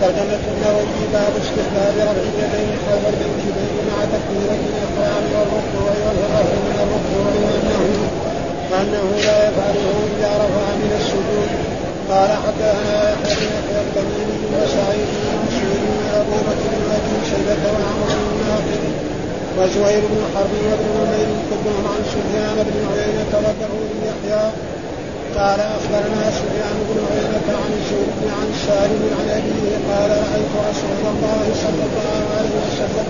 ترجمة النووي باب استحباب رفع اليدين حول المنكبين مع تكبيرة الإحرام والركوع والرفع من الركوع وأنه وأنه لا يفعله إذا رفع من السجود. قال حدثنا يحيى بن التميمي وسعيد بن مسعود وأبو بكر بن أبي شيبة وعمر بن نافع وزهير بن حرب وابن عمير كلهم عن سفيان بن عيينة وله بن يحيى قال أخبرنا سفيان بن عيينة عن الزهري عن سالم عن أبيه قال رأيت رسول الله صلى الله عليه وسلم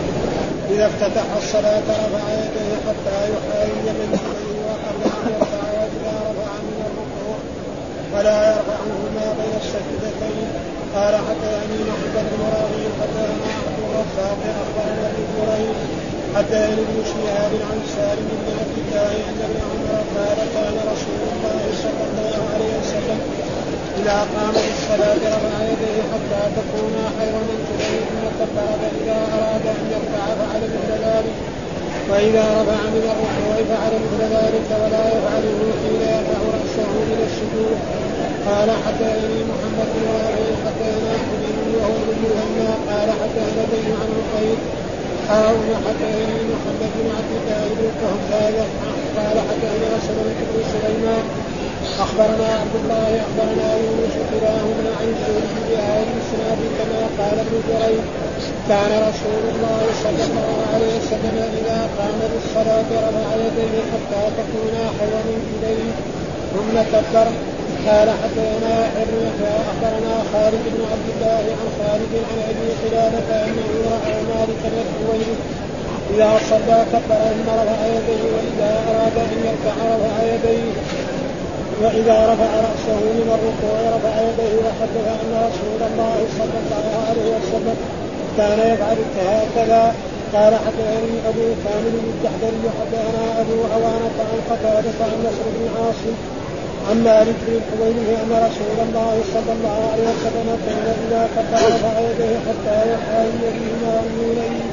إذا افتتح الصلاة رفع يديه حتى يحايي من يديه وقبل ان يرفع واذا رفع من الركوع ولا يرفعهما بين السجدتين. قال حتى يعني محمد بن راغب حتى عبد الرزاق أخبرنا جريج حتى ابن شهاب عن سالم بن عبد الله ان ابن عمر قال كان رسول الله صلى الله عليه وسلم إذا قام بالصلاه رفع يديه حتى تكون خير من كبير ثم كبر فاذا أراد أن يرفع فعل مثل ذلك. وإذا رفع من الركوع فعل مثل ذلك ولا يفعله حين يرفع رأسه من السجود. قال حتى محمد بن حتى حبيب وهو ابن قال حتى بين عن الخير حاول حدثني محمد بن عبد الله بن هذا قال حدثنا سلمة بن سليمان. أخبرنا عبد الله أخبرنا يونس كلاهما عن زهري بهذا الإسناد كما قال ابن جريج. كان رسول الله صلى الله عليه وسلم إذا قام بالصلاه رفع يديه حتى تكون من إليه. ثم كبر قال حدثنا ابن اخبرنا خالد بن عبد الله عن خالد عن أبي قلابه أنه رأى مالك الحويرث إذا صلى كبر ثم رفع يديه وإذا أراد أن يرفع رفع يديه وإذا رفع رأسه من الركوع رفع يديه وحدث أن رسول الله صلى الله عليه وسلم كان يفعل هكذا قال حدثني أبو كامل الجحدري حدثنا أبو عوانة عن قتادة عن نصر بن عاصم عن مالك بن الحويرث أن رسول الله صلى الله عليه وسلم كان إذا كبر رفع يديه حتى يحاذي بهما اذنيه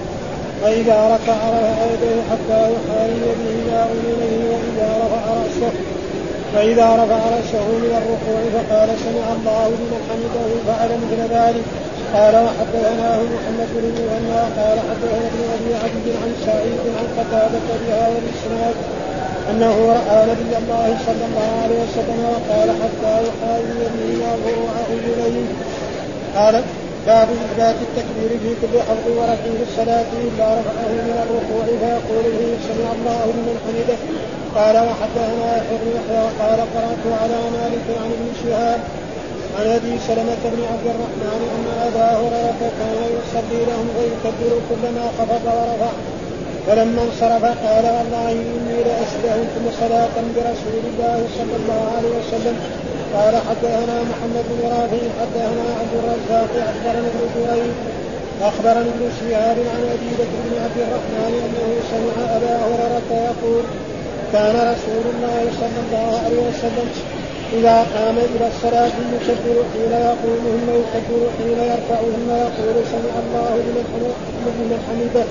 وإذا رفع رفع يديه حتى يحاذي بهما اذنيه وإذا رفع رأسه. فإذا رفع رأسه من الركوع فقال سمع الله لمن حمده فعل مثل ذلك. قال وحدثناه محمد بن مهنا قال حدثنا ابن أبي عبد عن سعيد عن قتادة بهذا الاسناد أنه رأى نبي الله صلى الله عليه وسلم وقال حتى يحاذي به فروع اذنيه قال باب إثبات التكبير في كل حلق ورفع في الصلاة إلا رفعه من الركوع فيقول به سمع الله لمن حمده قال وحدثنا يحيى بن يحيى وقال قرأت على مالك عن ابن شهاب عن أبي سلمة بن عبد الرحمن أن أبا هريرة كان يصلي لهم فيكبر كلما خفض ورفع فلما انصرف قال والله إني لاشبهكم صلاة برسول الله صلى الله عليه وسلم. قال حدثنا محمد بن رافع حدثنا عبد الرزاق أخبرنا ابن جريج اخبرني ابن شهاب عن أبي بكر بن عبد الرحمن أنه سمع أبا هريرة يقول كان رسول الله صلى الله عليه وسلم إذا قام إلى الصلاة يكبر حين يقوم ثم يكبر حين يرفع ثم يقول سمع الله لمن حمده.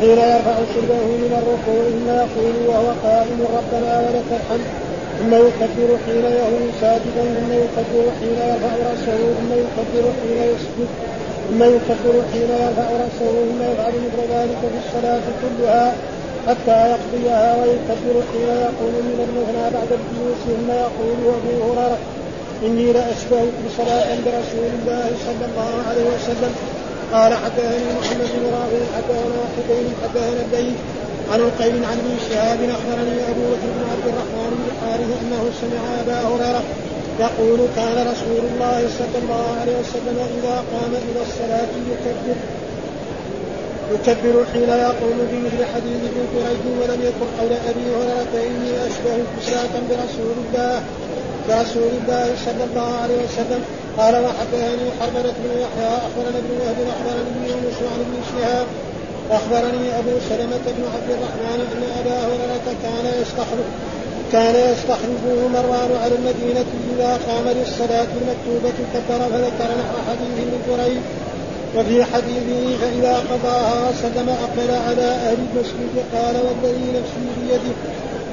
حين يرفع صلبه من الركوع ثم يقول وهو قائم ربنا ولك الحمد. ثم يكبر حين يهوي ساجدا ثم يكبر حين يرفع رأسه ثم يكبر حين يسجد ثم يكبر حين يرفع رأسه ثم يفعل مثل ذلك في الصلاة كلها حتى يقضيها ويكبر حين يقول من المثنى بعد الجلوس ثم يقول أبو هريرة إني لاشبهكم صلاه برسول الله صلى الله عليه وسلم. قال حدثني محمد بن رافع حدثنا حدين حدثنا البيت عن القيم عن ابن شهاب أخبرني أبو بكر بن عبد الرحمن بن الحارث أنه سمع أبا هريرة يقول كان رسول الله صلى الله عليه وسلم إذا قام إلى الصلاة يكبر. يكبر حين يقوم بمثل حديث ابن جريج ولم يكن قول أبي هريره اني أشبه كساة برسول الله برسول الله صلى الله عليه وسلم. قال وحدثني حرملة بن يحيى أخبرنا ابن وهب أخبرني ابن يونس عن ابن شهاب اخبرني أبو سلمة بن عبد الرحمن ان ابا هريرة كان يستخلف كان يستخلفه مروان على المدينة إذا قام للصلاة المكتوبة كبر فذكر نحو حديث ابن جريج. وفي حديثه فإذا قضاها وسلم أقبل على أهل المسجد قال والذي نفسي بيده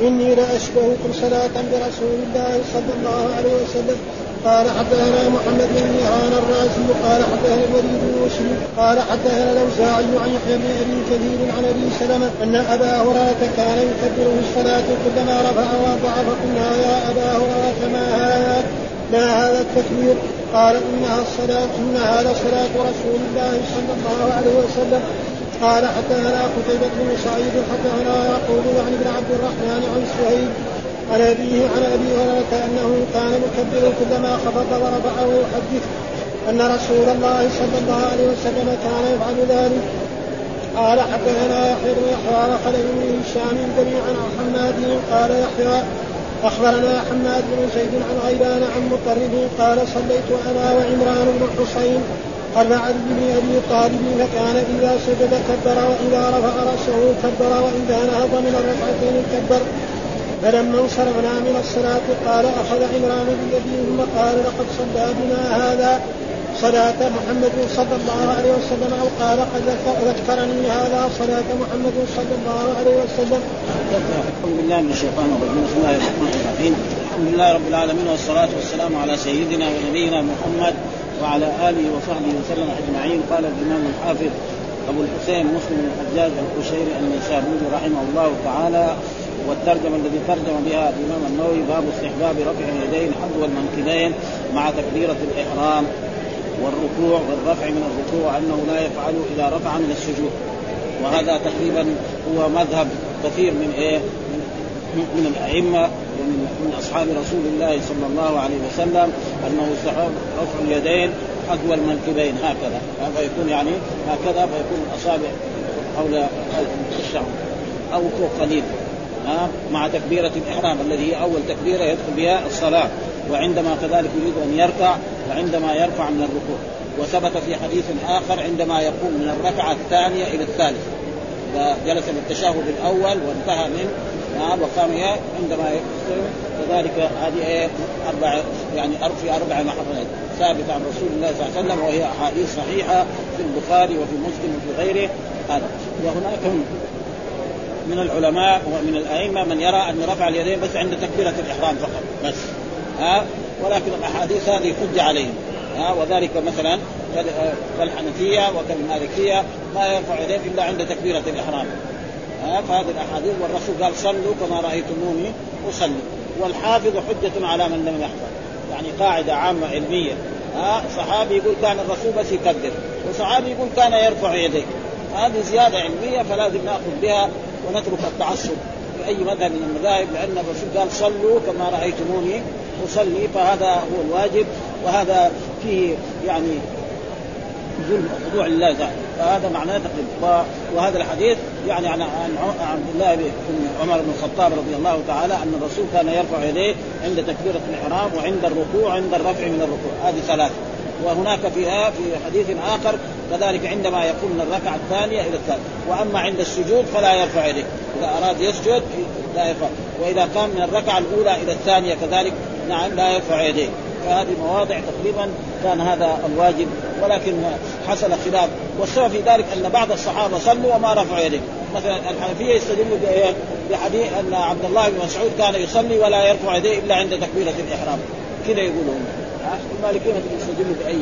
إني لأشبهكم صلاة برسول الله صلى الله عليه وسلم. قال حدثنا محمد بن مهران الرازي قال حدثنا الوليد بن مسلم قال حدثنا الأوزاعي عن يحيى بن أبي كثير عن أبي سلمة أن أبا هريرة كان يكبر في الصلاة كلما رفع وضع فقلنا يا أبا هريرة ما هذا؟ ما هذا التكبير؟ قال إنها الصلاة إن هذا صلاة رسول الله صلى الله عليه وسلم. قال حدثنا قتيبة بن سعيد حدثنا يعقوب عن ابن عبد الرحمن عن سهيل عن أبيه عن أبي هريرة أنه كان يكبر كلما خفض ورفع ويحدث أن رسول الله صلى الله عليه وسلم كان يفعل ذلك. قال حدثنا يحيى بن يحيى وخلف بن هشام جميعا عن حماد قال يحيى أخبرنا حماد بن زيد عن غيلان عن مطرب قال صليت أنا وعمران بن الحصين خلف علي بن أبي طالب فكان إذا سجد كبر وإذا رفع رأسه كبر وإذا نهض من الركعتين كبر. فلما انصرفنا من الصلاة قال أخذ عمران بيده ثم قال لقد صلى بنا هذا صلاة محمد صلى الله عليه وسلم أو قال قد ذكرني هذا صلاة محمد صلى الله عليه وسلم. الحمد لله من الشيطان الرجيم. بسم الله الرحمن الرحيم. الحمد لله رب العالمين والصلاة والسلام على سيدنا ونبينا محمد وعلى آله وصحبه وسلم أجمعين. قال الإمام الحافظ أبو الحسين مسلم الحجاج القشيري النيسابوري رحمه الله تعالى والترجمة الذي ترجم بها الإمام النووي باب استحباب رفع اليدين حذو المنكبين مع تكبيرة الإحرام والركوع والرفع من الركوع أنه لا يفعل إذا رفع من السجود. وهذا تقريبا هو مذهب كثير من إيه؟ من الأئمة ومن من أصحاب رسول الله صلى الله عليه وسلم أنه استحب رفع اليدين حذو المنكبين. هكذا. هذا يكون يعني هكذا فيكون الأصابع حول الشعر أو فوق قليل. مع تكبيرة الإحرام الذي هي أول تكبيرة يدخل بها الصلاة وعندما كذلك يريد أن يركع وعندما يرفع من الركوع. وثبت في حديث آخر عندما يقوم من الركعة الثانية إلى الثالثة. جلس بالتشهد الأول وانتهى من نعم وقام عندما يقوم كذلك هذه آية أربع يعني في أربع محرمات. ثابت عن رسول الله صلى الله عليه وسلم وهي أحاديث صحيحة في البخاري وفي مسلم وفي غيره. هذا. وهناك من العلماء ومن الأئمة من يرى أن رفع اليدين بس عند تكبيرة الإحرام فقط بس. ها؟ ولكن الأحاديث هذه حجه عليهم. ها؟ وذلك مثلا كالحنفية وكالمالكية ما يرفع يديه إلا عند تكبيرة الإحرام. ها؟ فهذه الأحاديث والرسول قال صلوا كما رأيتموني أصلي. والحافظ حجة على من لم يحفظ. يعني قاعدة عامة علمية. ها؟ صحابي يقول كان الرسول بس يكبر وصحابي يقول كان يرفع يديه هذه زيادة علمية فلازم نأخذ بها ونترك التعصب في أي مذهب من المذاهب لأن الرسول قال صلوا كما رأيتموني أصلي فهذا هو الواجب وهذا فيه يعني ظلم خضوع لله تعالى. فهذا معناه تقريبا وهذا الحديث يعني عن عن عبد الله بن عمر بن الخطاب رضي الله تعالى أن الرسول كان يرفع يديه عند تكبيرة الإحرام وعند الركوع وعند الرفع من الركوع. هذه ثلاثة. وهناك فيها في حديث آخر كذلك عندما يقوم من الركعة الثانية إلى الثالثة. وأما عند السجود فلا يرفع يديه. إذا أراد يسجد لا يرفع. وإذا قام من الركعة الأولى إلى الثانية كذلك نعم لا يرفع يديه. فهذه مواضع تقريبا كان هذا الواجب. ولكن حصل خلاف. والسبب في ذلك أن بعض الصحابة صلوا وما رفعوا يديه مثلا الحنفية يستدلوا بحديث أن عبد الله بن مسعود كان يصلي ولا يرفع يديه إلا عند تكبيرة الإحرام. كذا يقولون. المالكية يستدلوا بأي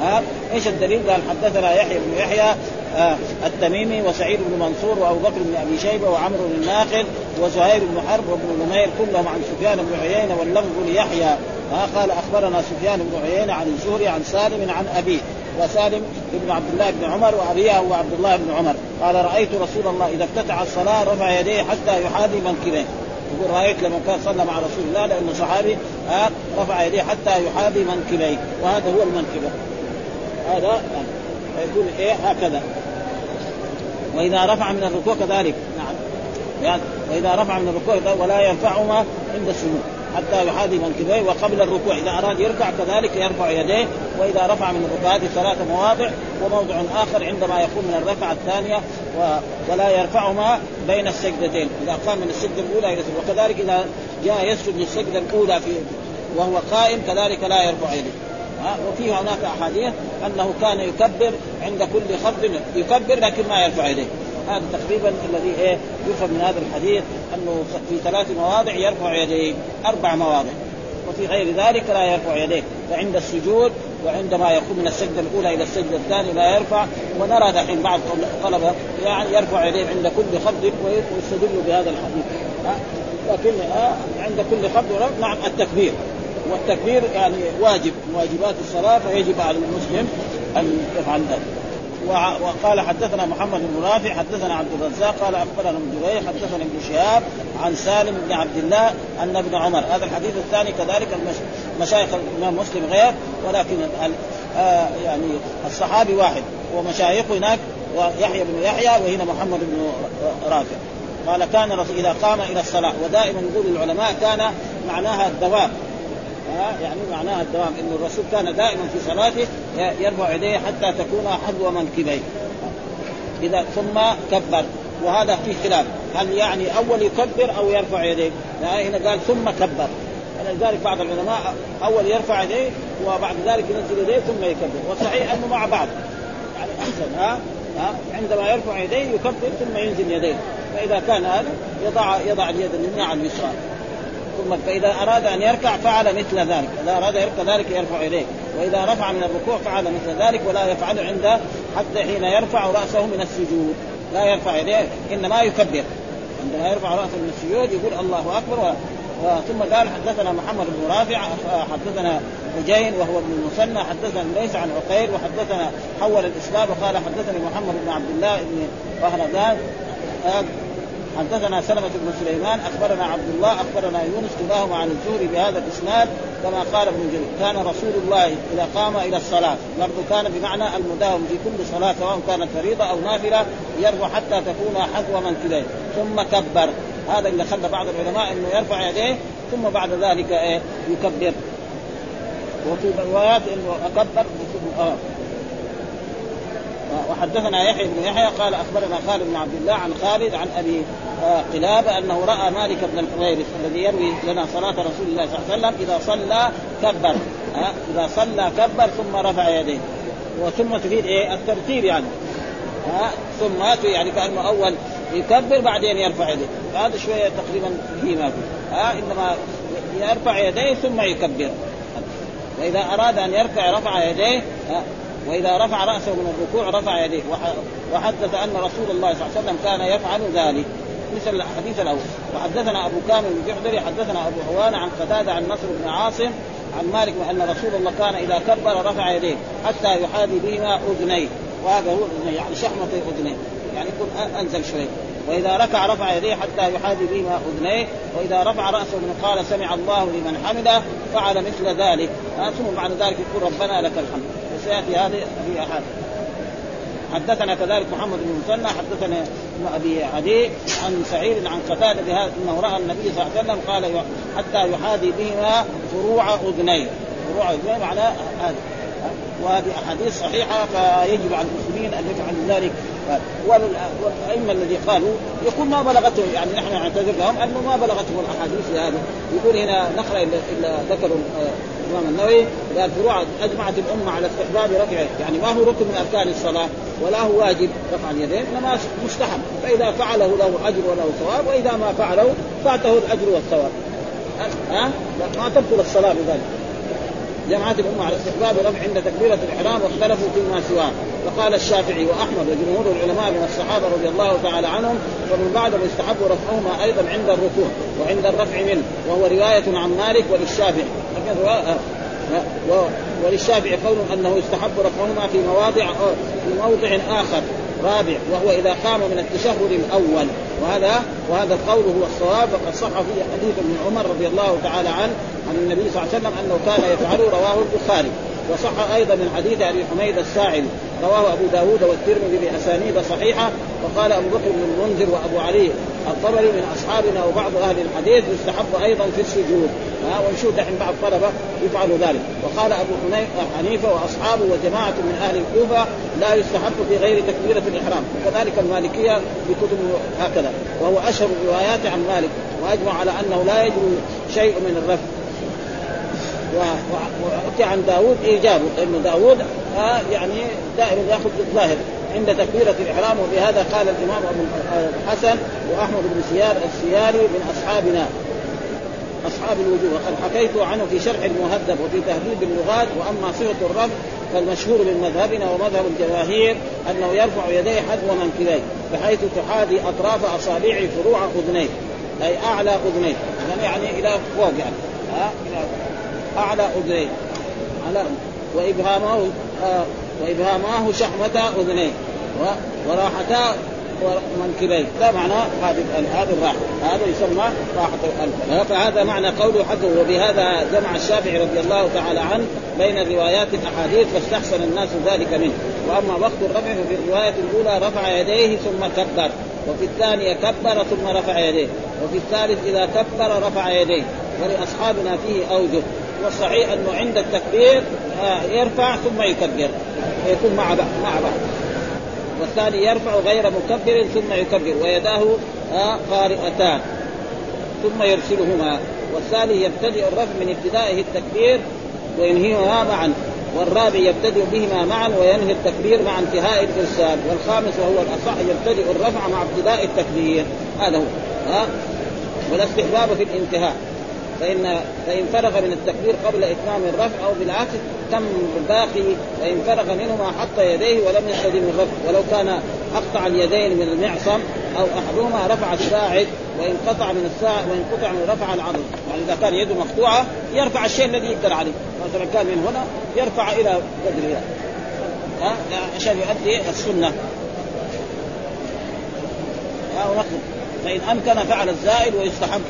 ها إيش الدليل؟ قال حدثنا يحيى بن يحيى آه التميمي وسعيد بن منصور وأبو بكر بن أبي شيبة وعمرو بن الناقل وزهير بن حرب وابن نمير كلهم عن سفيان بن عيينة واللفظ ليحيى ها قال أخبرنا سفيان بن عيينة عن الزهري عن سالم عن أبيه وسالم بن عبد الله بن عمر وأبيه هو عبد الله بن عمر. قال رأيت رسول الله إذا افتتح الصلاة رفع يديه حتى يحاذي منكبيه. يقول رأيت لما كان صلى مع رسول الله لأنه صحابي آه رفع يديه حتى يحاذي منكبيه وهذا هو المنكبة. هذا يقول إيه هكذا. وإذا رفع من الركوع كذلك. نعم. يعني وإذا رفع من الركوع ولا يرفعهما عند السجود. حتى يحاذي منكبيه وقبل الركوع. إذا أراد يركع كذلك يرفع يديه. وإذا رفع من الركوع. هذه ثلاثة مواضع وموضع آخر عندما يقوم من الركعة الثانية. و... ولا يرفعهما بين السجدتين. إذا قام من السجدة الأولى وكذلك إذا جاء يسجد للسجدة الأولى في وهو قائم كذلك لا يرفع يديه. وفي هناك أحاديث أنه كان يكبر عند كل خفض يكبر لكن ما يرفع يديه. هذا تقريبا الذي إيه يفهم من هذا الحديث أنه في ثلاث مواضع يرفع يديه أربع مواضع. وفي غير ذلك لا يرفع يديه. فعند السجود وعندما يقوم من السجدة الأولى إلى السجدة الثانية لا يرفع. ونرى دحين بعض الطلبه يعني يرفع يديه عند كل خفض ويستدل بهذا الحديث. لكن عند كل خفض نعم التكبير. والتكبير يعني واجب من واجبات الصلاة فيجب على المسلم أن يفعل ذلك. وقال حدثنا محمد بن رافع حدثنا عبد الرزاق قال أخبرنا ابن جرير حدثنا ابن شهاب عن سالم بن عبد الله أن ابن عمر هذا الحديث الثاني كذلك مشايخ الإمام مسلم غير ولكن آه يعني الصحابي واحد ومشايخه هناك ويحيى بن يحيى وهنا محمد بن رافع. قال كان إذا قام إلى الصلاة ودائما يقول العلماء كان معناها الدوام يعني معناها الدوام. ان الرسول كان دائما في صلاته يرفع يديه حتى تكون حذو منكبيه إذا ثم كبر. وهذا فيه خلاف. هل يعني أول يكبر أو يرفع يديه؟ هنا قال ثم كبر. ولذلك بعض العلماء أول يرفع يديه وبعد ذلك ينزل يديه ثم يكبر. والصحيح أنه مع بعض. يعني احسن ها؟ ها؟ عندما يرفع يديه يكبر ثم ينزل يديه. فإذا كان هذا يضع يضع اليد اليمنى على اليسرى ثم فإذا أراد أن يركع فعل مثل ذلك، إذا أراد يركع ذلك يرفع إليه، وإذا رفع من الركوع فعل مثل ذلك ولا يفعل عند حتى حين يرفع رأسه من السجود، لا يرفع يديه إنما يكبر. عندما يرفع رأسه من السجود يقول الله أكبر. و... ثم قال حدثنا محمد بن رافع حدثنا حجين وهو ابن المثنى حدثنا ليس عن عقيل وحدثنا حول الاسلام وقال حدثني محمد بن عبد الله بن وهردان حدثنا سلمة بن سليمان أخبرنا عبد الله أخبرنا يونس كلاهما عن الزهري بهذا الإسناد كما قال ابن جرير. كان رسول الله إذا قام إلى الصلاة برضو كان بمعنى المداوم في كل صلاة سواء كانت فريضة أو نافلة يرفع حتى تكون حذو منكبيه ثم كبر. هذا اللي خلى بعض العلماء إنه يرفع يديه ثم بعد ذلك إيه؟ يكبر. وفي روايات إنه أكبر آه. وحدثنا يحيى بن يحيى قال أخبرنا خالد بن عبد الله عن خالد عن أبي قلابة أنه رأى مالك بن الحويرث الذي يروي لنا صلاة رسول الله صلى الله عليه وسلم إذا صلى كبر إذا صلى كبر ثم رفع يديه. وثم تفيد إيه؟ الترتيب يعني. ها ثم يعني كأنه أول يكبر بعدين يرفع يديه. هذا شوية تقريبا فيه ما فيه ها إنما يرفع يديه ثم يكبر. واذا أراد أن يرفع رفع يديه وإذا رفع رأسه من الركوع رفع يديه. وحدث أن رسول الله صلى الله عليه وسلم كان يفعل ذلك. مثل الحديث الأول. وحدثنا أبو كامل الجحدري حدثنا أبو عوان عن قتادة عن نصر بن عاصم عن مالك أن رسول الله كان إذا كبر رفع يديه حتى يحاذي بهما أذنيه. وهذا هو الاذنين يعني شحمة الاذنين يعني يكون أنزل شوي. وإذا ركع رفع يديه حتى يحاذي بهما أذنيه. وإذا رفع رأسه من قال سمع الله لمن حمده فعل مثل ذلك. ثم بعد ذلك يقول ربنا لك الحمد. وسياتي هذه في أحاديث. حدثنا كذلك محمد بن مسنى حدثنا أبي عدي عن سعيد عن قتادة بهذا أنه رأى النبي صلى الله عليه وسلم قال حتى يحاذي بهما فروع اذنيه فروع اذنيه معناه هذا. وهذه أحاديث صحيحة فيجب على المسلمين أن يفعلوا ذلك. والأئمة الذي قالوا يقول ما بلغتهم يعني نحن نعتذر لهم أنه ما بلغتهم الأحاديث هذه. يقول هنا نقرأ الا ذكروا الإمام النووي قال فروع أجمعت الأمة على استحباب رفع يعني ما هو ركن من أركان الصلاة ولا هو واجب رفع اليدين إنما مستحب. فإذا فعله له أجر وله ثواب وإذا ما فعله فاته الأجر والثواب. ها؟ ما تبطل الصلاة بذلك. جماعة الأمة على استحباب رفع عند تكبيرة الإحرام واختلفوا فيما سواه. فقال الشافعي وأحمد وجمهور العلماء من الصحابة رضي الله تعالى عنهم ومن بعدهم يستحب رفعهما أيضا عند الركوع وعند الرفع منه وهو رواية عن مالك وللشافعي. وللشافعي قول أنه يستحب رفعهما في مواضع في موضع آخر رابع وهو إذا قام من التشهد الأول. وهذا وهذا القول هو الصواب وقد صح في حديث ابن عمر رضي الله تعالى عنه عن النبي صلى الله عليه وسلم أنه كان يفعله رواه البخاري. وصح أيضا من حديث أبي حميد الساعدي رواه أبو داود والترمذي بأسانيد صحيحة وقال أبو بكر بن المنذر وأبو علي الطبري من أصحابنا وبعض أهل الحديث يستحب أيضا في السجود. ها ونشوف دحين بعض الطلبة يفعلوا ذلك. وقال أبو حنيفة وأصحابه وجماعة من أهل الكوفة لا يستحب في غير تكبيرة الإحرام. وكذلك المالكية في كتب هكذا. وهو أشهر الروايات عن مالك وأجمع على أنه لا يجوز شيء من الرفع وحكي عن داود ايجابه لأنه داود آه يعني دائما يأخذ بالظاهر عند تكبيرة الإحرام وبهذا قال الإمام أبو الحسن وأحمد بن سيار السياري من أصحابنا. أصحاب الوجوه. وقد حكيت عنه في شرح المهذب وفي تهذيب اللغات وأما صفه الرفع فالمشهور من مذهبنا ومذهب الجماهير أنه يرفع يديه حذو منكبيه بحيث تحاذي أطراف أصابعه فروع أذنيه أي أعلى أذنيه. يعني إلى فوق يعني. ها إلى أعلى اذنيه على وإبهامه آه وابهاماه شحمة اذنيه وراحتا ومنكبيه ده معناه هذه هذه الراحة. هذا يسمى راحة الانف فهذا معنى قوله حقه. وبهذا جمع الشافعي رضي الله تعالى عنه بين الروايات الأحاديث فاستحسن الناس ذلك منه. وأما وقت الرفع ففي الرواية الأولى رفع يديه ثم كبر. وفي الثانية كبر ثم رفع يديه. وفي الثالث إذا كبر رفع يديه. ولأصحابنا فيه أوجه. والصحيح أنه عند التكبير آه، يرفع ثم يكبر. يكون مع بعض مع بعض. والثاني يرفع غير مكبر ثم يكبر ويداه آه، قارئتان ثم يرسلهما. والثاني يبتدئ الرفع من ابتدائه التكبير وينهيهما معا. والرابع يبتدئ بهما معا وينهي التكبير مع انتهاء الإرسال. والخامس وهو الأصح يبتدئ الرفع مع ابتداء التكبير. هذا هو. ها والاستحباب في الانتهاء. فإن فإن فرغ من التكبير قبل إتمام الرفع أو بالعكس تم الباقي فإن فرغ منهما حط يديه ولم يستدم الرفع. ولو كان أقطع اليدين من المعصم أو أحدهما رفع الساعد وإن قطع من الساعد وإن قطع من رفع العضد يعني إذا كان يده مقطوعة يرفع الشيء الذي يقدر عليه. مثلا كان من هنا يرفع إلى قدر ها؟ عشان يؤدي السنة. ها ونقول فإن أمكن فعل الزائد ويستحب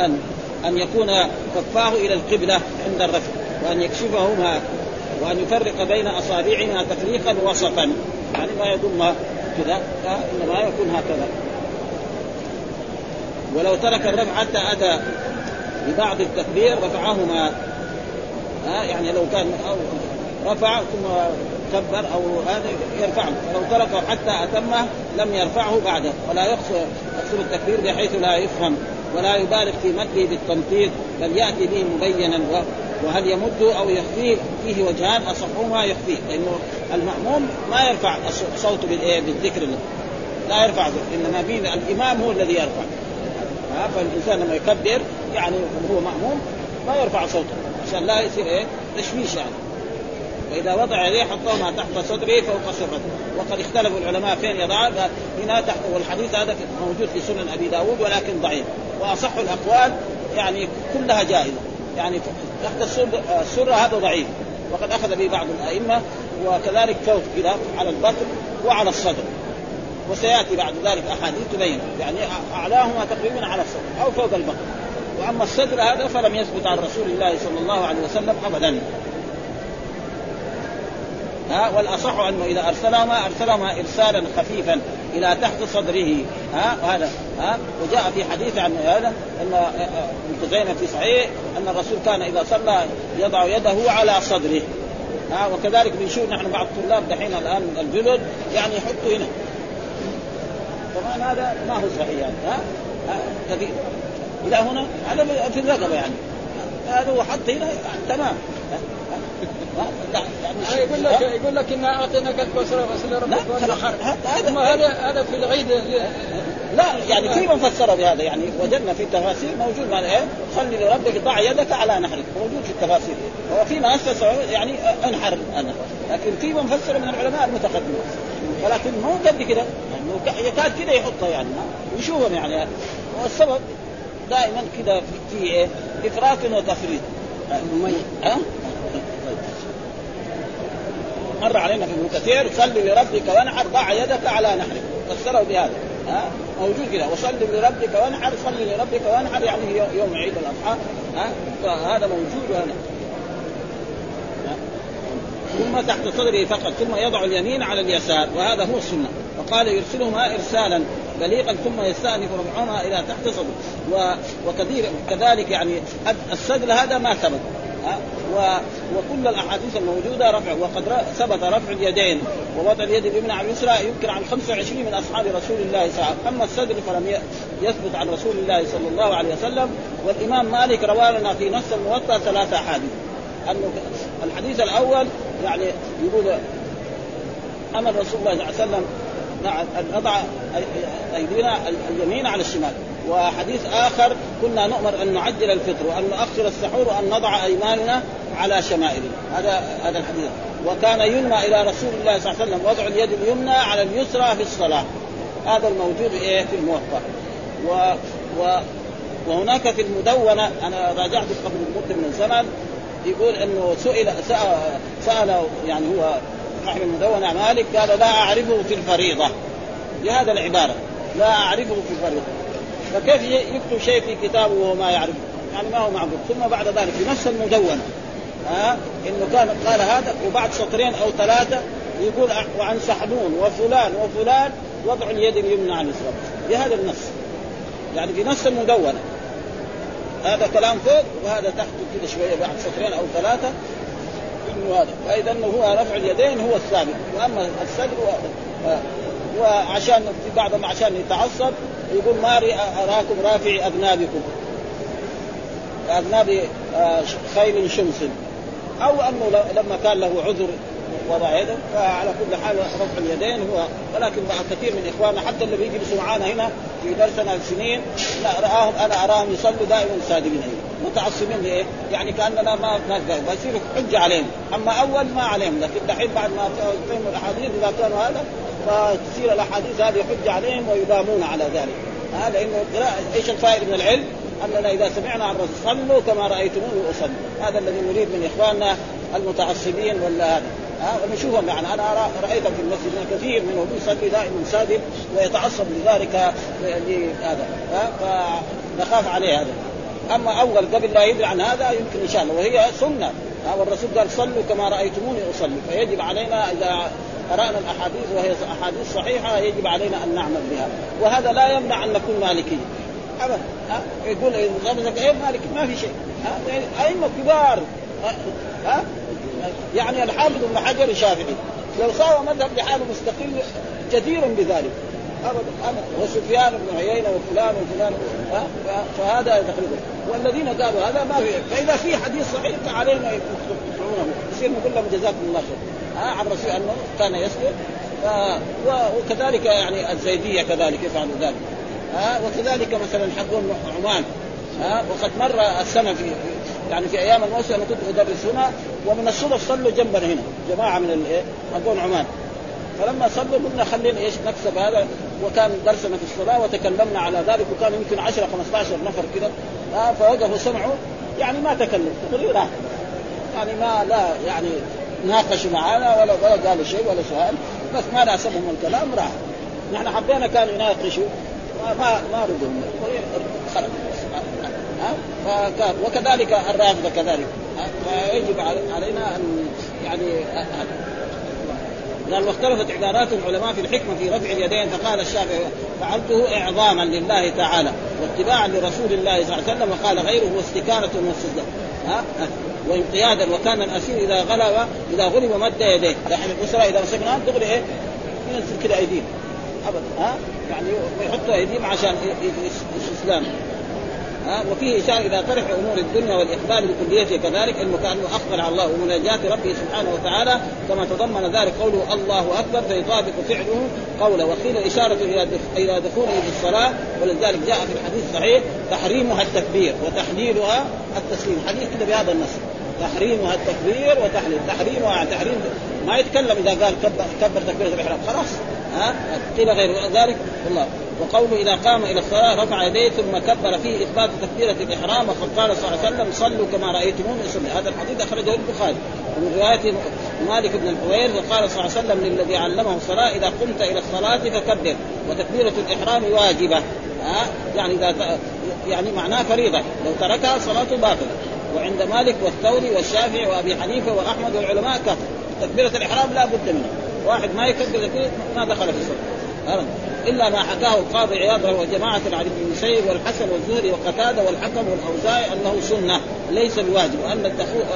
أن أن يكون كفاه إلى القبلة عند الرفع وأن يكشفهما وأن يفرق بين أصابعهما تفريقا وسطا. يعني ما يضم كذا إنما يكون هكذا. ولو ترك الرفع حتى أتى ببعض التكبير رفعهما. ها يعني لو كان أو رفع ثم كبر أو هذا يرفعه. ولو تركه حتى أتمه لم يرفعه بعده. ولا يقصر التكبير بحيث لا يفهم. ولا يبالغ في مده بالتمطيط بل يأتي به مبينا وهل يمد أو يخفيه فيه وجهان اصحهما يخفيه لأنه المأموم ما يرفع صوته بالذكر لا يرفع إنما بين الإمام هو الذي يرفع. فالإنسان لما يكبر يعني هو مأموم ما يرفع صوته عشان لا يصير إيه تشويش يعني. وإذا وضع يديه حطهما تحت صدره فوق سرته وقد اختلفوا العلماء فين يضع هنا تحت والحديث هذا موجود في سنن أبي داود ولكن ضعيف. وأصح الأقوال يعني كلها جائزة. يعني تحت السره هذا ضعيف. وقد أخذ به بعض الأئمة وكذلك فوق كذا على البطن وعلى الصدر. وسيأتي بعد ذلك أحاديث تبين. يعني أعلاهما تقريبا على الصدر أو فوق البطن. وأما الصدر هذا فلم يثبت عن رسول الله صلى الله عليه وسلم ابدا. ها والأصح أنه إذا أرسلهما أرسلهما ارسالا خفيفا إلى تحت صدره ها هذا ها وجاء في حديث عن هذا أن ابن خزيمة في صحيح أن الرسول كان إذا صلى يضع يده على صدره ها وكذلك بنشوف نحن بعض الطلاب دحين الآن الجدد يعني يحطوا هنا. طبعا هذا ما هو صحيح يعني ها, ها إلى هنا هذا في الرقبه يعني. هذا هو حط هنا تمام. يقول لك يقول لك ان اعطيناك الكوثر فصل لربك هذا هذا هذا في العيد لا يعني في من فسر بهذا يعني وجدنا في التفاسير موجود معنى إيه؟ خلي لربك ضع يدك على نحرك موجود في التفاسير. وفي ناس يعني انحر أنا. لكن في من فسر من العلماء المتقدمين. ولكن مو قد كده. يعني يكاد كده يحطها يعني. ويشوفهم يعني. والسبب دائما كده في, إيه؟ إفراط وتفريط. ها؟ مر علينا في ابن كثير صل لربك وانحر ضع يدك على نحرك. فسره بهذا. ها؟ موجود كذا وصل لربك وانحر صل لربك وانحر يعني يوم عيد الأضحى. ها؟ فهذا موجود هنا. ثم تحت صدره فقط ثم يضع اليمين على اليسار وهذا هو السنة. وقال يرسلهما ارسالا بليغا ثم يستأنف ربعهما إلى تحت صدره. وكثير كذلك يعني السدل هذا ما ثبت و... وكل الأحاديث الموجودة رفع وقد ثبت رفع اليدين ووضع اليد اليمنى على اليسرى يمكن عن 25 من أصحاب رسول الله صلى الله عليه وسلم. أما الصدر فلم يثبت عن رسول الله صلى الله عليه وسلم. والإمام مالك روى لنا في نص الموطأ ثلاث أحاديث. أنه الحديث الأول يعني يقول أمر رسول الله صلى الله عليه وسلم أن نضع أيدينا اليمين على الشمال. وحديث آخر كنا نؤمر أن نعجل الفطر وأن نؤخر السحور وأن نضع أيماننا على شمائلنا هذا هذا الحديث. وكان ينمى إلى رسول الله صلى الله عليه وسلم. وضع اليد اليمنى على اليسرى في الصلاة. هذا الموجود إيه؟ في الموقع و, و وهناك في المدونة أنا راجعت قبل مده من زمن يقول إنه سئل سأل, سأل يعني هو صاحب المدونة مالك قال لا أعرفه في الفريضة. بهذا العبارة. لا أعرفه في الفريضة. فكيف يكتب شيء في كتابه وهو ما يعرفه؟ يعني ما هو معقول. ثم بعد ذلك في نفس المدونه ها؟ إنه كان قال هذا وبعد سطرين أو ثلاثة يقول وعن سحنون وفلان وفلان وضع اليد اليمنى على اليسرى. بهذا النص. يعني في نفس المدونة. هذا كلام فوق وهذا تحت كذا شوية بعد سطرين أو ثلاثة. إنه هذا. فإذا هو رفع اليدين هو الثابت وأما الصدر هو وعشان في بعضهم عشان يتعصب يقول ما أراكم رافعي أذنابكم. اذناب آه، خيل شمس. أو أنه لما كان له عذر وضع يده فعلى كل حال رفع اليدين هو. ولكن كثير من اخواننا حتى اللي بيجلسوا معانا هنا في درسنا سنين لا رآهم أنا أراهم يصلوا دائما ساجدين متعصبين لإيه؟ يعني كأننا ما ما بيصير حجة عليهم، أما أول ما عليهم. لكن دحين بعد ما فهموا الأحاديث إذا كانوا هذا فتصير الأحاديث هذه حجة عليهم ويلامون على ذلك. هذا إنه إيش الفائدة من العلم؟ أننا إذا سمعنا عن الرسول صلوا كما رايتموني اصلي، هذا الذي نريد من إخواننا المتعصبين ولا هذا. ها ونشوفهم يعني. أنا رأيتهم في المسجد كثير منهم يصلي دائما ساجد ويتعصب لذلك لهذا. فنخاف عليه هذا. أما أول قبل لا يدري عن هذا يمكن إن شاء الله. وهي سنة. والرسول قال صلوا كما رأيتموني أصلي. فيجب علينا إذا قرأنا الأحاديث وهي أحاديث صحيحة يجب علينا أن نعمل بها. وهذا لا يمنع أن نكون مالكيه ابدا. ها؟ يقول إيه مالك ما في شيء. ها؟ أئمة كبار. ها؟ يعني الحافظ ابن حجر شافعي لو ساوى مذهب لحاله مستقل جدير بذلك. ابدا. ابدا وسفيان بن عيينة وفلان وفلان. فهذا تقريبا. والذين قالوا هذا ما في. فإذا في حديث صحيح فعلينا يصير نقول لهم جزاكم الله خير ها عن الرسول أنه كان يسجد. وكذلك يعني الزيدية كذلك يفعل ذلك. ها؟ وكذلك مثلا حقون عمان ها؟ وقد مر السنة في يعني في أيام الموسم أنا كنت ادرس هنا ومن الصدف صلوا جنبنا هنا جماعة من الايه حقون عمان فلما صلوا قلنا خلينا إيش نكسب هذا. وكان درسنا في الصلاة وتكلمنا على ذلك وكان يمكن 10 15 نفر كذا فوقفوا سمعوا. يعني ما تكلم تقول يعني ما لا يعني ناقشوا معنا ولا ولا قالوا شيء ولا سؤال. بس ما ناسبهم الكلام راح. نحن حبينا كانوا يناقشوا. ما ما ردوا. ها؟ فكان وكذلك الرافضة كذلك. فيجب علينا أن يعني قال واختلفت عبارات العلماء في الحكمة في رفع اليدين فقال الشافعي فعلته إعظاما لله تعالى واتباعا لرسول الله صلى الله عليه وسلم وقال غيره واستكانه واستسلام. ها؟ وانقيادا وكان الأسير إذا غلب إذا غلب مد يديه. يعني الأسرة إذا مسكناه دغري إيه؟ ينزل كده أيديهم. أبدا. ها؟ يعني يحطوا أيديهم عشان الاستسلام ها؟ وفيه إشارة إلى طرح أمور الدنيا والإقبال بكليته كذلك إنه كأنه أخبر على الله ومناجاه ربه سبحانه وتعالى كما تضمن ذلك قوله الله أكبر فيطابق فعله قوله. وقيل الاشاره إلى إلى دخوله الصلاة ولذلك جاء في الحديث الصحيح تحريمها التكبير وتحليلها التسليم. حديث كده بهذا النص. تحريمها التكبير وتحليل. تحريمها تحريم. ما يتكلم إذا قال كبر, كبر تكبيره الاحرام خلاص. ها؟ قيل غير ذلك. والله. وقوله إذا قام إلى الصلاة رفع يديه ثم كبر فيه إثبات تكبيرة الإحرام وقد قال صلى الله عليه وسلم صلوا كما رايتموني اصلي هذا الحديث أخرجه البخاري. ومن رواية مالك بن الحوير وقال صلى الله عليه وسلم للذي علمه الصلاة إذا قمت إلى الصلاة فكبر. وتكبيرة الإحرام واجبة. ها؟ يعني إذا يعني معناه فريضة. لو تركها صلاته باطلة. وعند مالك والثوري والشافعي وأبي حنيفة وأحمد والعلماء كفر. تكبيرة الإحرام لا بد منها. واحد ما يكبر ما دخل في الصلاه إلا ما حكاه القاضي عياض وجماعه عن ابن المسيب والحسن والزهري وقتادة والحكم والأوزاعي أنه سنة ليس بواجب. وأن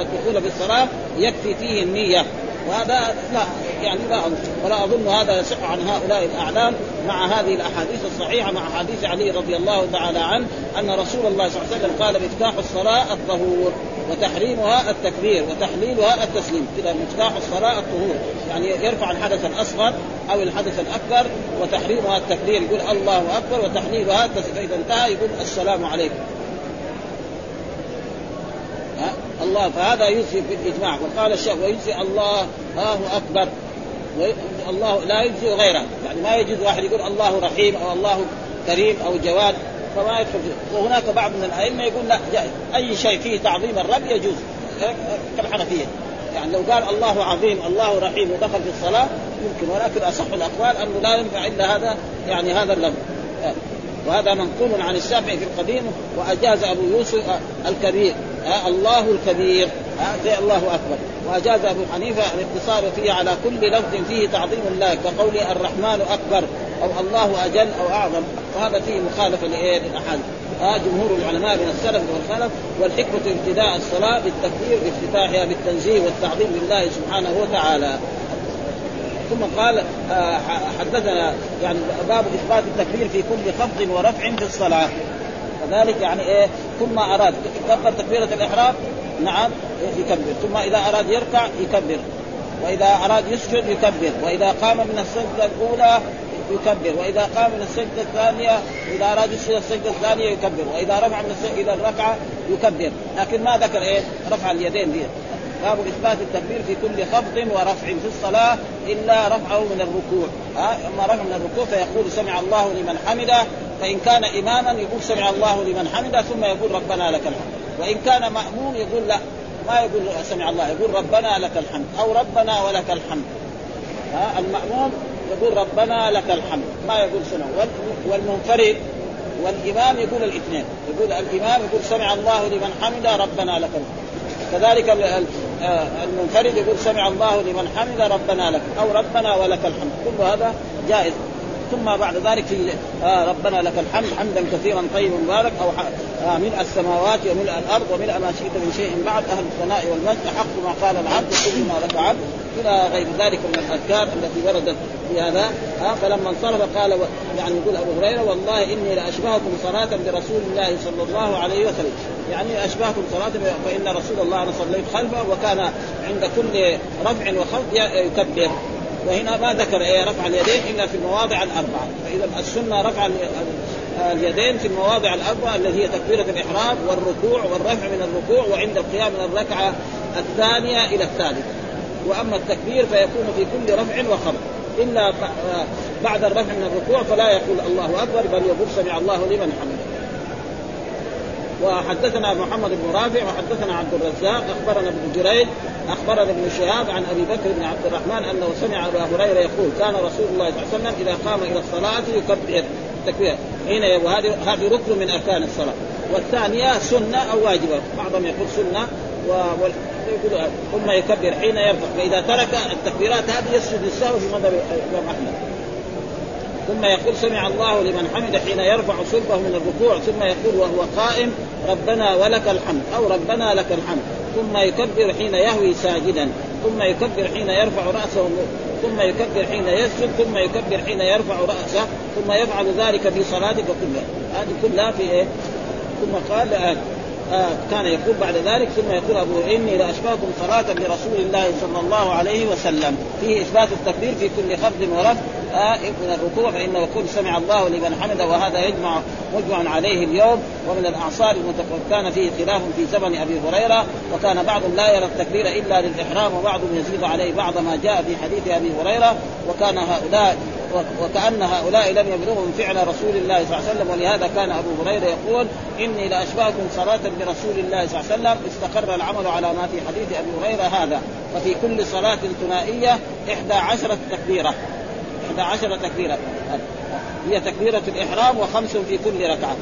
الدخول بالصلاة يكفي فيه النية. وهذا لا يعني لا ولا أظن هذا يصح عن هؤلاء الأعلام مع هذه الأحاديث الصحيحة مع حديث علي رضي الله تعالى عنه أن رسول الله صلى الله عليه وسلم قال مفتاح الصلاة الطهور وتحريمها التكبير وتحليلها التسليم. كذا مفتاح الصلاة الطهور. يعني يرفع الحدث الأصغر أو الحدث الأكبر وتحريمها التكبير. يقول الله أكبر وتحليلها التسليم. فاذا انتهى يقول السلام عليكم. الله فهذا يجزي بالاجماع وقال الشيخ ويجزي الله الله أكبر. الله لا يجزي غيره. يعني ما يجوز واحد يقول الله رحيم أو الله كريم أو جواد فما يدخل وهناك بعض من الأئمة يقول لا أي شيء فيه تعظيم الرب يجوز. كالحنفيه يعني لو قال الله عظيم الله رحيم ودخل في الصلاة يمكن. ولكن أصح الأقوال أنه لا ينفع إلا هذا يعني هذا اللفظ. وهذا منقول عن الشافعي في القديم وأجاز أبو يوسف الكبير آه الله الكبير آه زي الله أكبر. وأجاز أبو حنيفة الاقتصار فيه على كل لفظ فيه تعظيم الله كقول الرحمن أكبر أو الله أجل أو أعظم. وهذا فيه مخالفة للأحاديث. آه جمهور العلماء من السلف والخلف والحكمة ابتداء الصلاة بالتكبير بافتتاحها بالتنزيه والتعظيم لله سبحانه وتعالى. ثم قال آه حدثنا يعني باب إثبات التكبير في كل خفض ورفع في الصلاة. كذلك يعني إيه ثم أراد كبر تكبيرة الإحرام؟ نعم يكبر. ثم إذا أراد يركع يكبر. وإذا أراد يسجد يكبر. وإذا قام من السجدة الأولى يكبر. وإذا قام من السجدة الثانية إذا أراد يسجد السجدة الثانية يكبر. وإذا رفع من السجدة إلى الركعه يكبر. لكن ما ذكر إيه رفع اليدين دي. باب إثبات التكبير في كل خفض ورفع في الصلاة إلا رفعه من الركوع. ها أما رفع من الركوع فيقول سمع الله لمن حمده فإن كان إماما يقول سمع الله لمن حمده ثم يقول ربنا لك الحمد. وإن كان ماموم يقول لا ما يقول سمع الله يقول ربنا لك الحمد أو ربنا ولك الحمد. ها الماموم يقول ربنا لك الحمد ما يقول سمع. والمنفرد والإمام يقول الاثنين. يقول الإمام يقول سمع الله لمن حمده ربنا لك الحمد. كذلك المنفرد يقول سمع الله لمن حمد ربنا لك أو ربنا ولك الحمد. كل هذا جائز. ثم بعد ذلك في آه ربنا لك الحمد حمدا كثيرا طيبا مبارك أو آه ملء السماوات وملء الأرض وملء ما شئت من شيء بعد أهل الثناء والمجد حق ما قال العبد كل ما عبد إلى غير ذلك من الأذكار التي وردت في هذا. آه فلما انصرف قال يعني يقول أبو هريرة والله إني لأشبهكم صلاة برسول الله صلى الله عليه وسلم. يعني أشبهكم صلاة فإن رسول الله صليت خلفه وكان عند كل رفع وخفض يكبر. وهنا ما ذكر إيه رفع اليدين إلا في المواضع الأربعة. فإذا السنة رفع اليدين في المواضع الأربعة التي هي تكبيرة الإحرام والركوع والرفع من الركوع وعند القيام من الركعة الثانية إلى الثالثه وأما التكبير فيكون في كل رفع وخفض. إلا بعد الرفع من الركوع فلا يقول الله أكبر بل يقول سمع الله لمن حمده. وحدثنا محمد بن رافع وحدثنا عبد الرزاق أخبرنا ابن جريج أخبرنا ابن شهاب عن أبي بكر بن عبد الرحمن أنه سمع أبا هريرة يقول كان رسول الله صلى الله عليه وسلم إذا قام إلى الصلاة يكبر تكبير حين وهذه هذه ركن من أركان الصلاة. والثانية سنة أو واجبه بعضهم يقول سنة و... ثم يكبر حين يرفع. فإذا ترك التكبيرات هذه يسجد للسهو في مذهب الإمام أحمد. ثم يقول سمع الله لمن حمد حين يرفع صلبه من الركوع. ثم يقول وهو قائم ربنا ولك الحمد أو ربنا لك الحمد. ثم يكبر حين يهوي ساجدا. ثم يكبر حين يرفع رأسه ثم يكبر حين يسجد. ثم يكبر حين يرفع رأسه. ثم يفعل ذلك في صلاتك كلها. هذه كلها في إيه؟ ثم قال آه كان يقول بعد ذلك ثم يقول أبو إني لأشبهكم صلاة برسول الله صلى الله عليه وسلم. فيه إثبات التكبير في كل خفض ورفع آه من الركوع فإنه يقول سمع الله لمن حمده وهذا يجمع مجمع عليه اليوم. ومن الاعصار المتفق كان فيه خلاف في زمن أبي هريرة. وكان بعضهم لا يرى التكبير إلا للإحرام وبعضهم يزيد عليه بعض ما جاء في حديث أبي هريرة. وكان هؤلاء وكأن هؤلاء لم يبلغهم فعل رسول الله صلى الله عليه وسلم ولهذا كان أبو هريرة يقول إني لأشبهكم صلاة برسول الله صلى الله عليه وسلم استقر العمل على ما في حديث أبي هريرة هذا ففي كل صلاة ثنائية إحدى عشرة تكبيرة إحدى عشرة تكبيرة هي تكبيرة الإحرام وخمس في كل ركعة.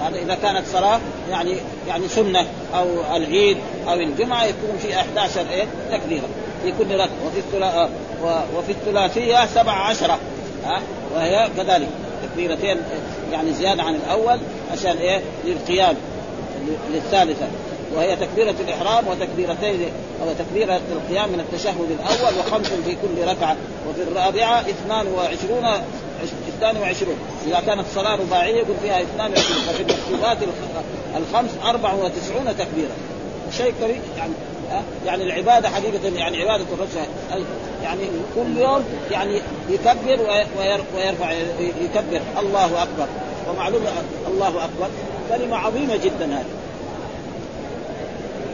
هذا إذا كانت صلاة يعني يعني سنة أو العيد أو الجمعة يكون في 11 إيه؟ تكبيرة في كل ركعة وفي وفي الثلاثية سبع عشرة ها؟ وهي كذلك تكبيرتين يعني زيادة عن الأول عشان إيه؟ للقيام للثالثة. وهي تكبيرة الإحرام وتكبيرتين وتكبيرة القيام من التشهد الأول وخمس في كل ركعة وفي الرابعة اثنان وعشرون اثنان وعشرون. إذا كانت صلاة رباعية يكون فيها اثنان وعشرون وفي المكتوبات الخمس أربع وتسعون تكبيرة. شيء يعني يعني العبادة حقيقة يعني عبادة الرجل. يعني كل يوم يعني يكبر ويرفع يكبر. الله أكبر. ومعلوم الله أكبر. كلمة عظيمة جدا هذه.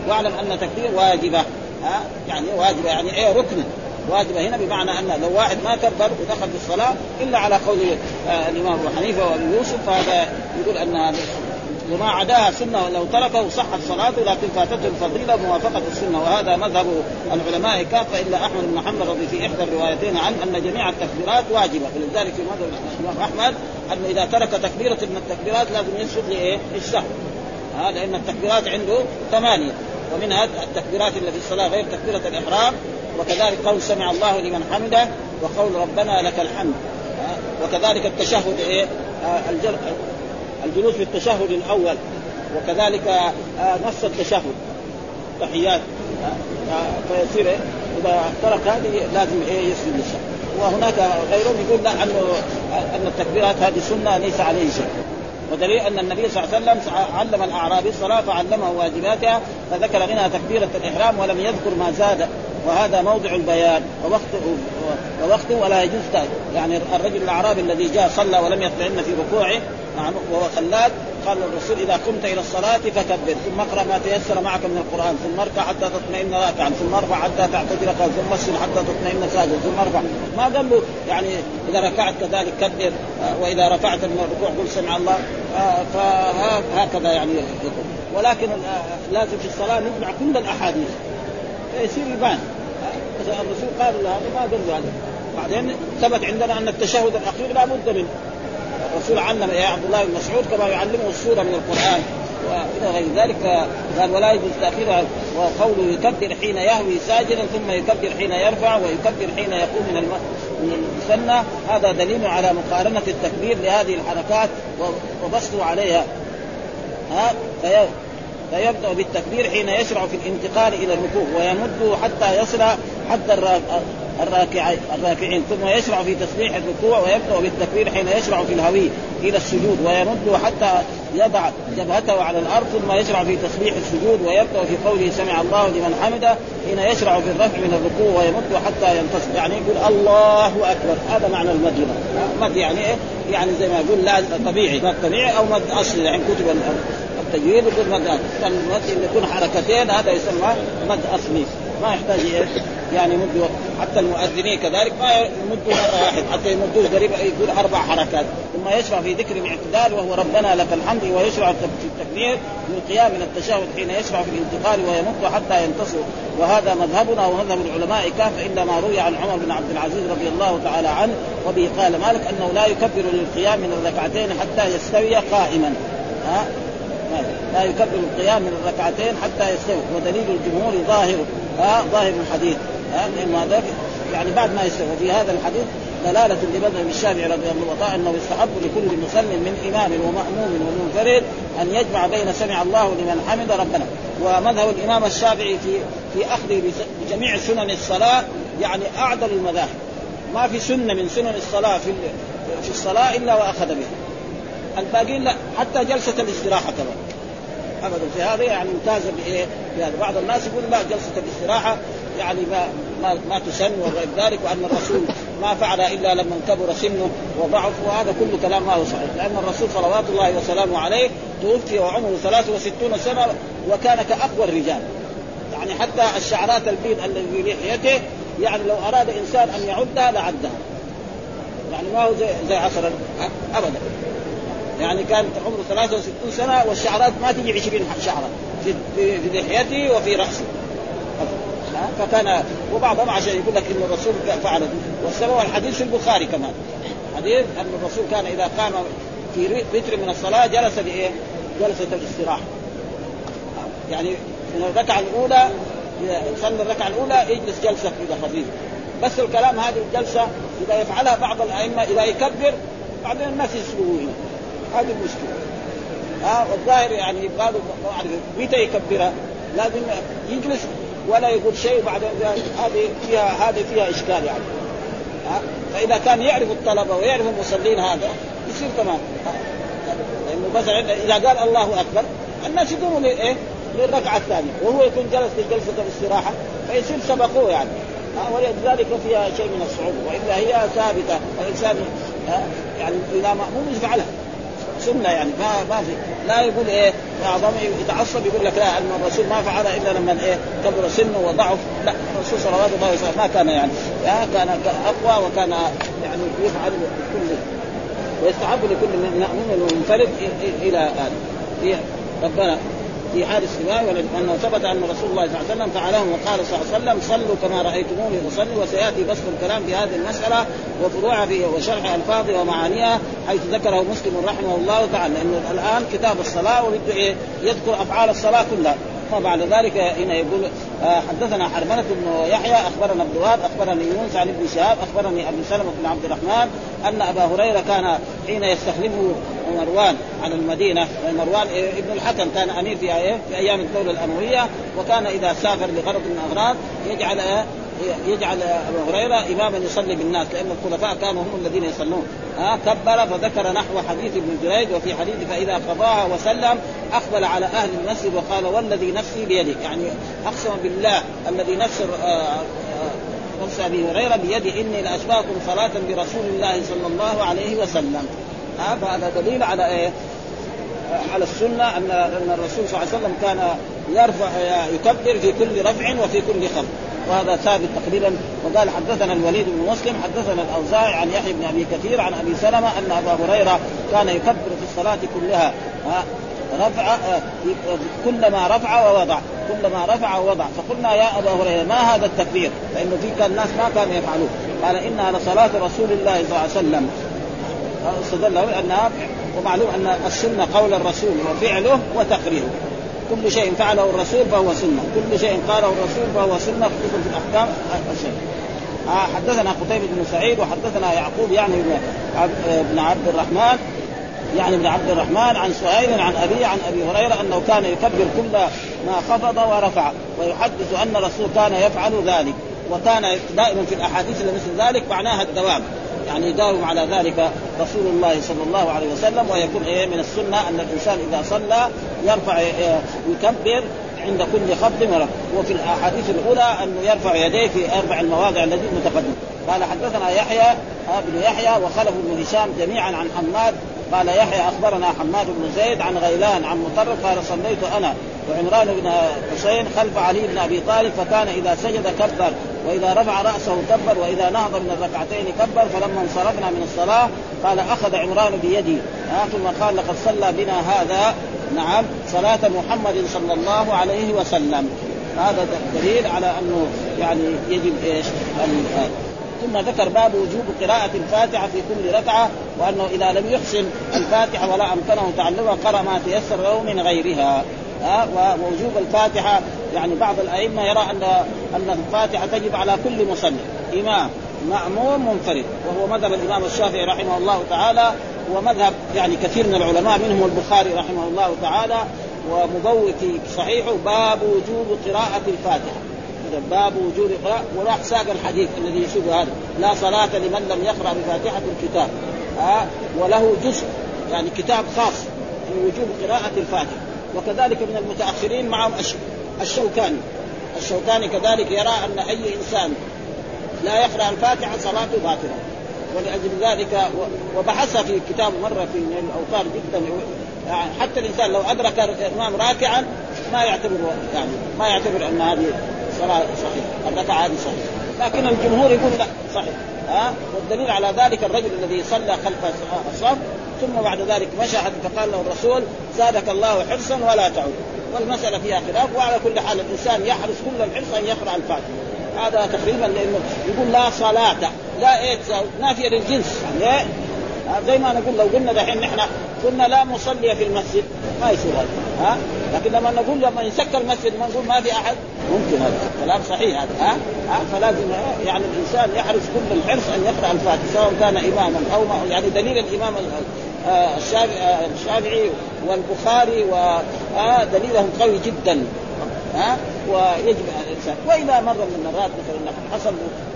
واعلم أن تكبير واجبة ها؟ يعني واجبة يعني إيه ركن. واجبة هنا بمعنى أن لو واحد ما كبر ودخل في الصلاة إلا على قول آه الإمام أبو حنيفة وابي يوسف فهذا يقول ان وما عداها سنه ولو تركه صحت صلاته لكن فاتته الفضيلة موافقة السنة. وهذا مذهب العلماء كافة إلا أحمد بن محمد رضي في إحدى الروايتين عن أن جميع التكبيرات واجبة. ولذلك في مذهب الإمام أحمد انه إذا ترك تكبيرة من التكبيرات لازم يسجد لإيه؟ للسهو هذا لأن التكبيرات عنده ثمانية. ومنها التكبيرات التي في الصلاة غير تكبيرة الإحرام. وكذلك قول سمع الله لمن حمده وقول ربنا لك الحمد. وكذلك التشهد إيه؟ آه، الجلوس في التشهد الأول وكذلك آه، نص التشهد. تحيات آه، آه، فيصير إذا ترك هذه لازم إيه؟ يسجد للشهر وهناك غيرهم يقول لا أنه أن التكبيرات هذه سنة ليس عليه شيء. ودليل أن النبي صلى الله عليه وسلم علم الأعرابي الصلاة فعلمه واجباتها فذكر منها تكبيرة الإحرام ولم يذكر ما زاد. وهذا موضع البيان ووقته ووقته ولا يجوز يعني الرجل الأعرابي الذي جاء صلى ولم يطمئن في ركوعه نعم وهو خلاد قال الرسول إذا قمت إلى الصلاة فكبر ثم اقرأ ما تيسر معك من القرآن ثم اركع حتى تطمئن راكعا ثم ارفع حتى تعتدل ثم اسجد حتى تطمئن ساجدا ثم ارفع. ما قال له يعني إذا ركعت كذلك كبر وإذا رفعت من الركوع قل سمع الله فهكذا يعني ولكن لازم في الصلاة نجمع كل الأحاديث. فيصير يبان الرسول قال له هذا ما قال له هذا بعدين ثبت عندنا أن التشهد الأخير لا بد منه. الرسول علم يا عبد الله بن مسعود كما يعلمه السورة من القرآن. وإلى غير ذلك قال ولا يجوز تأخيرها. وقوله يكبر حين يهوي ساجدا ثم يكبر حين يرفع ويكبر حين يقوم من من المثنى هذا دليل على مقارنة التكبير لهذه الحركات وبسطه عليها. ها؟ فيبدا بالتكبير حين يشرع في الانتقال إلى الركوع ويمد حتى يصل حتى الراكعين ثم يشرع في تسبيح الركوع ويبدأ بالتكبير حين يشرع في الهوي إلى السجود ويمد حتى يضع جبهته على الأرض ثم يشرع في تسبيح السجود ويبدأ في قوله سمع الله لمن حمده حين يشرع في الرفع من الركوع ويمد حتى ينتصب يعني يقول الله أكبر. هذا معنى المد مد يعني إيه؟ يعني زي ما يقول لا طبيعي. مد طبيعي أو مد أصلي يعني كتب التجويد يقول مد المد اللي يكون حركتين هذا يسمى مد أصلي. ما يحتاج إيه يعني يمدوا حتى المؤذنين كذلك ما يمدوا مرة واحد حتى يمدوه قريب يقول أربع حركات. ثم يشرع في ذكر الاعتدال وهو ربنا لك الحمد ويشرع في التكبير من القيام من التشهد حين يشرع في الانتقال ويمد حتى ينتصر. وهذا مذهبنا ومذهب العلماء كافه الا ما روي عن عمر بن عبد العزيز رضي الله تعالى عنه وبه قال مالك أنه لا يكبر للقيام من الركعتين حتى يستوي قائما. ها؟ لا يكبر القيام من الركعتين حتى يستوي. ودليل الجمهور ظاهر ها ظاهر الحديث. ها هذا يعني بعد ما يستوي. وفي هذا الحديث دلالة لمذهب الشافعي رضي الله عنه أنه يستحب لكل مسلم من إمام ومأموم ومنفرد أن يجمع بين سمع الله لمن حمد ربنا. ومذهب الإمام الشافعي في في أخذه بجميع سنن الصلاة يعني أعدل المذاهب. ما في سنة من سنن الصلاة في في الصلاة إلا وأخذ بها. الباقيين لا حتى جلسة الاستراحة كمان ابدا. في هذا يعني ممتازة بإيه؟ يعني بعض الناس يقول لا جلسة الاستراحة يعني ما ما, ما تسن وغير ذلك وأن الرسول ما فعل إلا لما كبر سنه وضعف وهذا كله كلام ما هو صحيح. لأن الرسول صلوات الله وسلامه عليه توفي وعمره 63 سنة وكان كأقوى الرجال. يعني حتى الشعرات البيض الذي في لحيته يعني لو أراد إنسان أن يعدها لعدها. يعني ما هو زي زي عصر ابدا. يعني كان عمره 63 سنة والشعرات ما تجي 20 شعرة. في, لحيته وفي راسه فكان وبعضهم عشان يقول لك إن الرسول فعل. والسبب الحديث في البخاري كمان. حديث أن الرسول كان إذا قام في وتر من الصلاة جلس لايه؟ جلسة الاستراحة. يعني من الركعة الأولى صلى الركعة الأولى يجلس جلسة كذا خفيفه بس الكلام هذه الجلسة إذا يفعلها بعض الأئمة إذا يكبر بعدين الناس يسلوه هذه المشكلة ها والظاهر يعني قالوا متى يكبرها؟ لازم يجلس ولا يقول شيء وبعدين هذه فيها هذه فيها إشكال يعني ها فإذا كان يعرف الطلبة ويعرف المصلين هذا يصير تمام لأنه مثلا إذا قال الله أكبر الناس يقوموا لايه؟ للركعة الثانية وهو يكون جلس في جلسة الاستراحة فيصير سبقوه يعني ولذلك فيها شيء من الصعوبة وإلا هي ثابتة الإنسان يعني إذا مامون يفعلها سنة يعني ما ما في لا يقول إيه بعضهم يتعصب يقول لك لا أن الرسول ما فعل إلا لما إيه كبر سنه وضعف. لا الرسول صلى الله عليه وسلم ما كان يعني كان أقوى وكان يعني يفعل كل ويستحب لكل مؤمن منفرد إلى هذا ربنا في حال السماء وانه ثبت أن رسول الله صلى الله عليه وسلم فعلهم وقال صلى الله عليه وسلم صلوا كما رأيتموني أصلي وسيأتي بسط الكلام في هذه المسألة وفروعها وشرح الفاظها ومعانيها حيث ذكره مسلم رحمه الله تعالى لأنه الآن كتاب الصلاة وبده إيه؟ يذكر أفعال الصلاة كلها. وبعد ذلك هنا يقول آه، حدثنا حرملة بن يحيى أخبرنا ابن وهب أخبرني يونس عن ابن شهاب أخبرني ابو سلمة بن عبد الرحمن أن أبا هريرة كان حين يستخلفه مروان على المدينة. مروان ابن الحكم كان أمير في في أيام الدولة الأموية وكان إذا سافر لغرض من الأغراض يجعل يجعل أبو هريرة إماما يصلي بالناس لأن الخلفاء كانوا هم الذين يصلون. ها كبر فذكر نحو حديث ابن جريج وفي حديث فإذا قضاها وسلم أقبل على أهل المسجد وقال والذي نفسي بيده يعني أقسم بالله الذي نفس آه، آه، نفس أبي هريرة بيده إني لاشبهكم صلاة برسول الله صلى الله عليه وسلم. ها فهذا دليل على إيه؟ على السنة ان أن الرسول صلى الله عليه وسلم كان يرفع يكبر في كل رفع وفي كل خفض وهذا ثابت تقريبا. وقال حدثنا الوليد بن مسلم حدثنا الأوزاعي عن يحيى بن أبي كثير عن أبي سلمة أن أبا هريرة كان يكبر في الصلاة كلها. رفع كلما رفع ووضع كلما رفع ووضع. فقلنا يا أبا هريرة ما هذا التكبير؟ لأنه في كان الناس ما كانوا يفعلون. قال إنها لصلاة رسول الله صلى الله عليه وسلم. استدل أنها ومعلوم أن السنة قول الرسول وفعله وتقريره. كل شيء فعله الرسول فهو سنة. كل شيء قاله الرسول فهو سنة. خصوصا في الأحكام الشيء آه حدثنا قتيبة بن سعيد وحدثنا يعقوب يعني بن عبد الرحمن يعني ابن عبد الرحمن عن سهيل عن أبي عن أبي هريرة أنه كان يكبر كل ما خفض ورفع. ويحدث أن الرسول كان يفعل ذلك. وكان دائما في الأحاديث اللي مثل ذلك معناها الدوام. يعني يداوم على ذلك رسول الله صلى الله عليه وسلم ويكون إيه من السنة أن الإنسان إذا صلى يرفع إيه يكبر عند كل خفض ورفع وفي الأحاديث الأولى انه يرفع يديه في أربع المواضع التي متقدمه قال حدثنا يحيى بن يحيى وخلف بن هشام جميعا عن حماد. قال يحيى أخبرنا حماد بن زيد عن غيلان عن مطرف قال صليت أنا وعمران بن حسين خلف علي بن أبي طالب فكان إذا سجد كبر وإذا رفع رأسه كبر وإذا نهض من الركعتين كبر فلما انصرفنا من الصلاة قال أخذ عمران بيدي. ثم قال لقد صلى بنا هذا نعم صلاة محمد صلى الله عليه وسلم. هذا دليل على أنه يعني يجب إيش؟ ثم ذكر باب وجوب قراءة الفاتحة في كل ركعة وأنه إذا لم يحسن الفاتحة ولا أمكنه تعلمها قرأ ما تيسر له من غيرها. ووجوب الفاتحة يعني بعض الأئمة يرى أن أن الفاتحة تجب على كل مصلي إمام مأموم منفرد وهو مذهب الإمام الشافعي رحمه الله تعالى ومذهب يعني كثير من العلماء منهم البخاري رحمه الله تعالى ومبوي في صحيحه باب وجوب قراءة الفاتحة. باب وجوب قراءة وراح ساق الحديث الذي يسوق هذا. لا صلاة لمن لم يقرأ بفاتحة الكتاب. ها وله جزء يعني كتاب خاص في وجوب قراءة الفاتحة. وكذلك من المتأخرين معهم الشوكاني. الشوكاني كذلك يرى أن أي إنسان لا يقرأ الفاتحة صلاته باطلة. ولأجل ذلك وبحث في كتاب مرة في الأوطار جدا يعني حتى الإنسان لو أدرك الإمام راكعا ما يعتبر يعني ما يعتبر أن هذه صلاة صحيحة الركعة هذه صحيحة لكن الجمهور يقول لا صحيح. ها والدليل على ذلك الرجل الذي صلى خلف الصف ثم بعد ذلك مشى فقال له الرسول زادك الله حرصا ولا تعود. والمسألة فيها خلاف وعلى كل حال الإنسان يحرص كل الحرص أن يقرأ الفاتحة. هذا تقريبا لأنه يقول لا صلاة لا إيه نافية للجنس يعني زي ما نقول لو قلنا دحين نحن كنا لا مصلي في المسجد ما يصير هذا. ها؟ لكن لما نقول لما يسكر المسجد ما نقول ما في أحد ممكن هذا. كلام صحيح هذا ها, ها؟ فلازم يعني الإنسان يحرص كل الحرص أن يقرأ الفاتحة سواء كان إماما أو ما يعني دليل الإمام آه، الشافعي والبخاري ودليلهم قوي جدا. ها؟ ويجب على الإنسان. وإذا مره من المرات مثلا حصل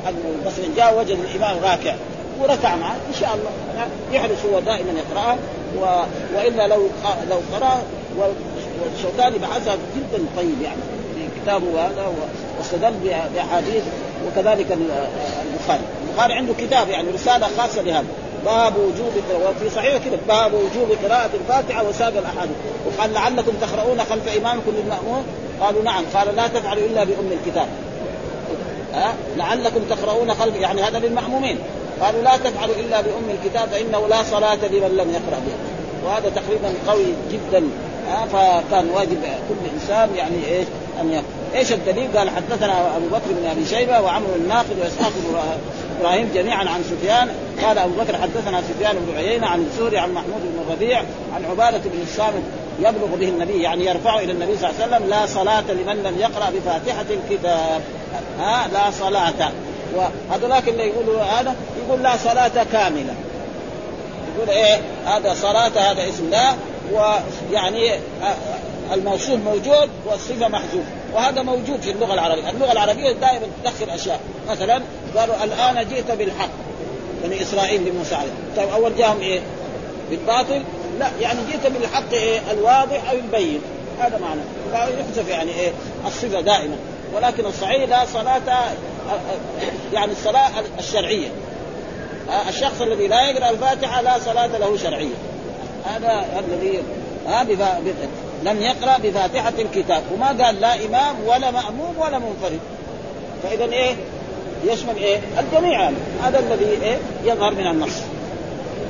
انه مثلا جاء وجد الإمام راكع. وركع معه إن شاء الله. يحرص هو دائما يقرأها. و... وإلا لو لو قرأ والشوكاني بحثها جدا طيب يعني. في كتابه هذا واستدل بأحاديث وكذلك البخاري، البخاري عنده كتاب يعني رسالة خاصة لهذا باب وجوب وفي صحيح كده باب وجوب قراءة الفاتحة وسائر الأحاديث. وقال لعلكم تقرؤون خلف إمامكم للمأمون قالوا نعم. قال لا تفعلوا إلا بأم الكتاب. ها؟ لعلكم تقرؤون خلف يعني هذا للمأمومين. قالوا لا تفعلوا إلا بأم الكتاب فإنه لا صلاة لمن لم يقرأ بها وهذا تقريبا قوي جدا. ها فكان واجب كل إنسان يعني إيش؟ أن يقرأ. إيش الدليل؟ قال حدثنا أبو بكر بن أبي شيبة وعمرو الناقد وإسحاق إبراهيم جميعا عن سفيان. قال أبو بكر حدثنا سفيان بن عيينة عن الزهري عن محمود بن الربيع عن عبادة بن الصامت يبلغ به النبي يعني يرفعه إلى النبي صلى الله عليه وسلم لا صلاة لمن لم يقرأ بفاتحة الكتاب. ها لا صلاة. وهذولاك اللي يقولوا هذا يقول لا صلاة كاملة. يقول إيه هذا صلاة هذا اسم لا. ويعني الموصول موجود والصفة محذوفة. وهذا موجود في اللغة العربية. اللغة العربية دائما تدخل أشياء. مثلا قالوا الآن جئت بالحق بني إسرائيل لموسى عليه. طيب أول جاهم إيه؟ بالباطل؟ لا يعني جئت بالحق إيه؟ الواضح أو البين. هذا معنى. فيحذف يعني إيه؟ الصفة دائما. ولكن الصحيح لا صلاة يعني الصلاة الشرعية. الشخص الذي لا يقرأ الفاتحة لا صلاة له شرعية. هذا الذي لم يقرأ بفاتحة الكتاب. وما قال لا إمام ولا مأموم ولا منفرد. فاذا إيه؟ يشمل إيه؟ الجميع. هذا الذي إيه؟ يظهر من النص.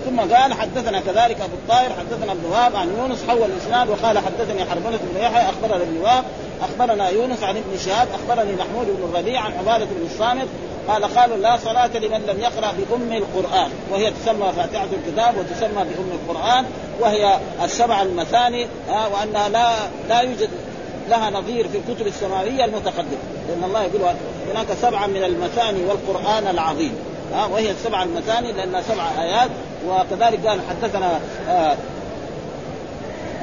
ثم قال حدثنا كذلك أبو الطاهر حدثنا ابن وهب عن يونس حول الإسناد وقال حدثني حرمله بن يحيى أخبرنا ابن وهب أخبرنا يونس عن ابن شهاب أخبرني محمود بن الربيع عن عبادة بن الصامت قال قالوا لا صلاة لمن لم يقرأ بأم القرآن وهي تسمى فاتحة الكتاب وتسمى بأم القرآن وهي السبع المثاني آه وأنها لا لا يوجد لها نظير في الكتب السماوية المتقدمة لأن الله يقول هناك سبعة من المثاني والقرآن العظيم آه وهي السبع المثاني لأنها سبع آيات وكذلك قال حدثنا آه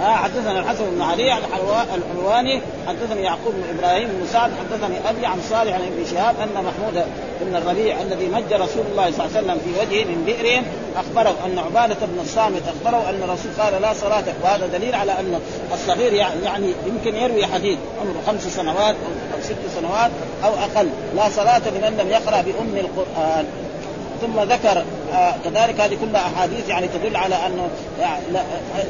آه حدثنا الحسن بن علي الحلواني حدثني يعقوب بن إبراهيم بن سعد حدثني أبي عن صالح عن ابن شهاب أن محمود بن الربيع الذي مج رسول الله صلى الله عليه وسلم في وجهه من بئر أخبره أن عبادة بن الصامت أخبره أن الرسول قال لا صلاة وهذا دليل على أن الصغير يعني يمكن يروي حديث عمره خمس سنوات أو ست سنوات أو أقل لا صلاة لمن لم يقرأ بأم القرآن. ثم ذكر آه كذلك هذه كلها أحاديث يعني تدل على انه يعني لا,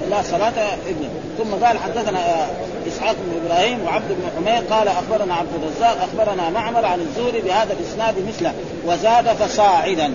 لا صلاة ابنه ثم قال حدثنا آه إسحاق بن إبراهيم وعبد بن حمير قال أخبرنا عبد الرزاق أخبرنا معمر عن الزهري بهذا الإسناد مثله وزاد فصاعدا.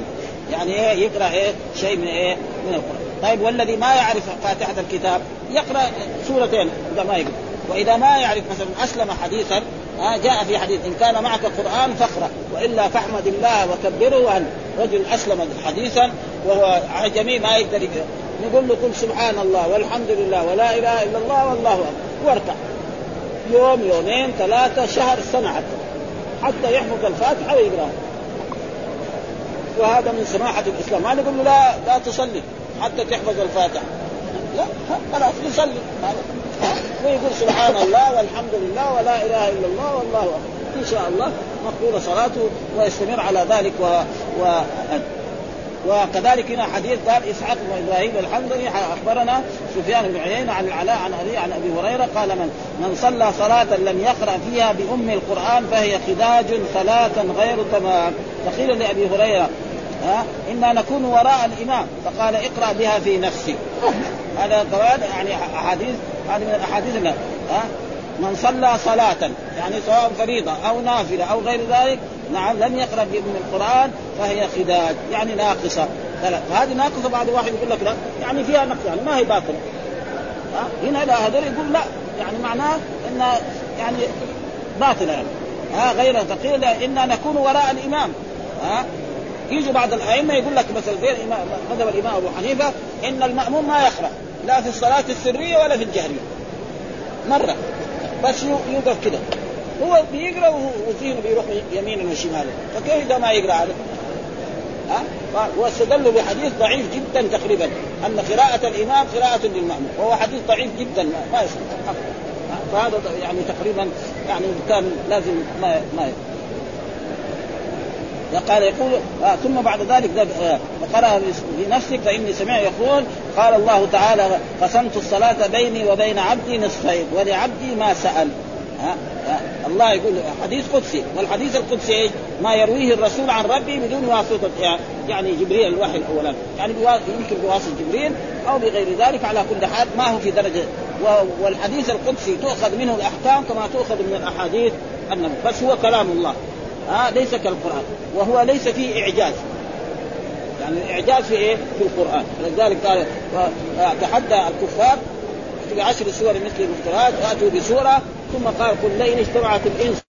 يعني إيه يقرأ إيه شيء من إيه من القرآن. طيب والذي ما يعرف فاتحة الكتاب يقرأ سورتين إذا ما يقرأ. وإذا ما يعرف مثلا أسلم حديثا آه جاء في حديث إن كان معك قرآن فاقرأ وإلا فاحمد الله وكبره وهل رجل أسلم حديثا وهو عجمي ما يقدر يقرا نقول له قل سبحان الله والحمد لله ولا إله إلا الله والله أكبر. واركع. يوم يومين ثلاثة شهر سنة حتى. حتى يحفظ الفاتحة ويقرأها. وهذا من سماحة الإسلام. ما نقول له لا لا تصلي حتى تحفظ الفاتحة. لا خلاص يصلي ويقول سبحان الله والحمد لله ولا إله إلا الله والله أكبر. إن شاء الله. مقبوله صلاته ويستمر على ذلك و, و... وكذلك هنا حديث قال إسحاق بن إبراهيم الحمدلي أخبرنا سفيان بن عيينة عن العلاء عن ابي عن أبي هريرة قال من من صلى صلاة لم يقرأ فيها بأم القرآن فهي خداج ثلاثا غير تمام. فقيل لأبي هريرة ها إنا نكون وراء الإمام. فقال اقرأ بها في نفسك. هذا كمان يعني أحاديث هذه من الاحاديث ها. من صلى صلاة يعني سواء فريضة أو نافلة أو غير ذلك نعم لم يقرأ بأم القرآن فهي خداج يعني ناقصة. فهذه ناقصة بعد واحد يقول لك لا يعني فيها نقص يعني ما هي باطلة. هنا لا هذول يقول لا يعني معناه إن يعني باطلة يعني. ها غير ثقيل إنا نكون وراء الإمام. ها؟ يجي بعض الأئمة يقول لك مثلا غير مذهب الإمام أبو حنيفة إن المأموم ما يقرأ لا في الصلاة السرية ولا في الجهرية. مرة. بس يوقف كده. هو بيقرأ وذهنه بيروح يمينا وشمالا. فكيف اذا ما يقرأ هذا؟ ها؟ واستدلوا بحديث ضعيف جدا تقريبا. أن قراءة الإمام قراءة للمأموم وهو حديث ضعيف جدا. ما يصح. فهذا يعني تقريبا يعني كان لازم ما ما قال يقول آه ثم بعد ذلك فقرأ بنفسك فإني سمع يقول قال الله تعالى قسمت الصلاة بيني وبين عبدي نصفين ولعبدي ما سأل. ها الله يقول حديث قدسي. والحديث القدسي إيش؟ ما يرويه الرسول عن ربه بدون واسطة يعني جبريل الوحي الاولاني يعني يمكن بواسطة جبريل أو بغير ذلك على كل حال ما هو في درجة. والحديث القدسي تؤخذ منه الأحكام كما تؤخذ من الأحاديث النبي بس هو كلام الله. ها ليس كالقرآن. وهو ليس فيه إعجاز. يعني الإعجاز في إيه؟ في القرآن. ولذلك قال تحدى الكفار في عشر سور مثل المفترات واتوا بسورة ثم قال قل لئن اجتمعت الإنس